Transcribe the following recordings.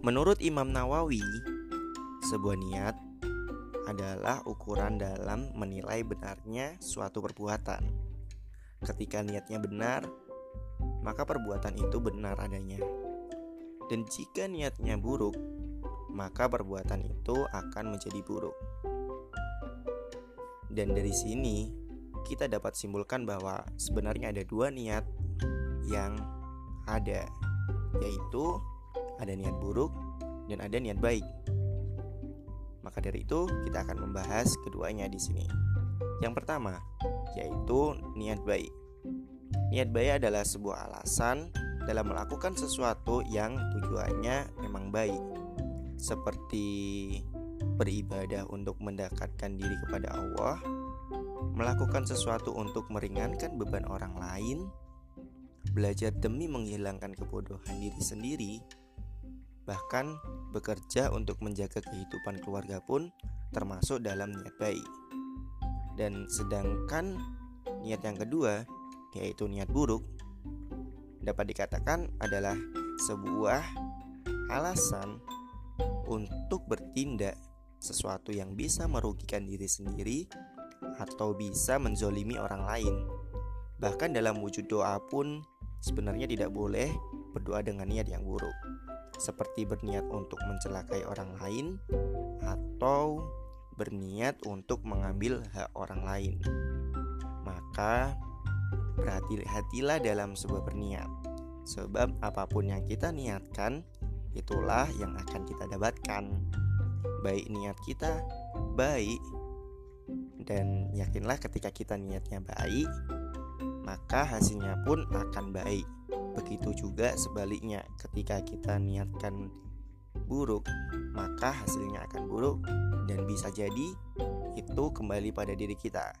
Menurut Imam Nawawi, sebuah niat adalah ukuran dalam menilai benarnya suatu perbuatan. Ketika niatnya benar, maka perbuatan itu benar adanya. Dan jika niatnya buruk, maka perbuatan itu akan menjadi buruk. Dan dari sini kita dapat simpulkan bahwa sebenarnya ada dua niat yang ada, yaitu ada niat buruk dan ada niat baik. Maka dari itu, kita akan membahas keduanya di sini. Yang pertama, yaitu niat baik. Niat baik adalah sebuah alasan dalam melakukan sesuatu yang tujuannya memang baik, seperti beribadah untuk mendekatkan diri kepada Allah, melakukan sesuatu untuk meringankan beban orang lain, belajar demi menghilangkan kebodohan diri sendiri, Bahkan bekerja untuk menjaga kehidupan keluarga pun termasuk dalam niat baik. Dan sedangkan niat yang kedua, yaitu niat buruk, dapat dikatakan adalah sebuah alasan untuk bertindak sesuatu yang bisa merugikan diri sendiri atau bisa menzolimi orang lain. Bahkan dalam wujud doa pun sebenarnya tidak boleh berdoa dengan niat yang buruk seperti berniat untuk mencelakai orang lain atau berniat untuk mengambil hak orang lain. Maka berhati-hatilah dalam sebuah berniat. Sebab apa pun yang kita niatkan, itulah yang akan kita dapatkan. Baik niat kita baik dan yakinlah ketika kita niatnya baik, maka hasilnya pun akan baik. Begitu juga sebaliknya, ketika kita niatkan buruk, maka hasilnya akan buruk dan bisa jadi itu kembali pada diri kita.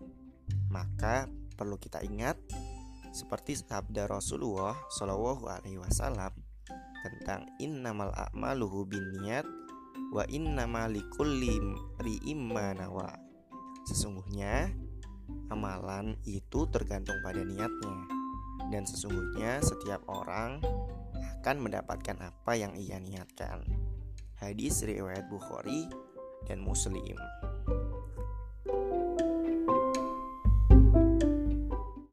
Maka perlu kita ingat seperti sabda Rasulullah Shallallahu Alaihi Wasallam tentang innamal a'maluhu niat wa innamal likulli nawa. Sesungguhnya amalan itu tergantung pada niatnya dan sesungguhnya setiap orang akan mendapatkan apa yang ia niatkan. Hadis riwayat Bukhari dan Muslim.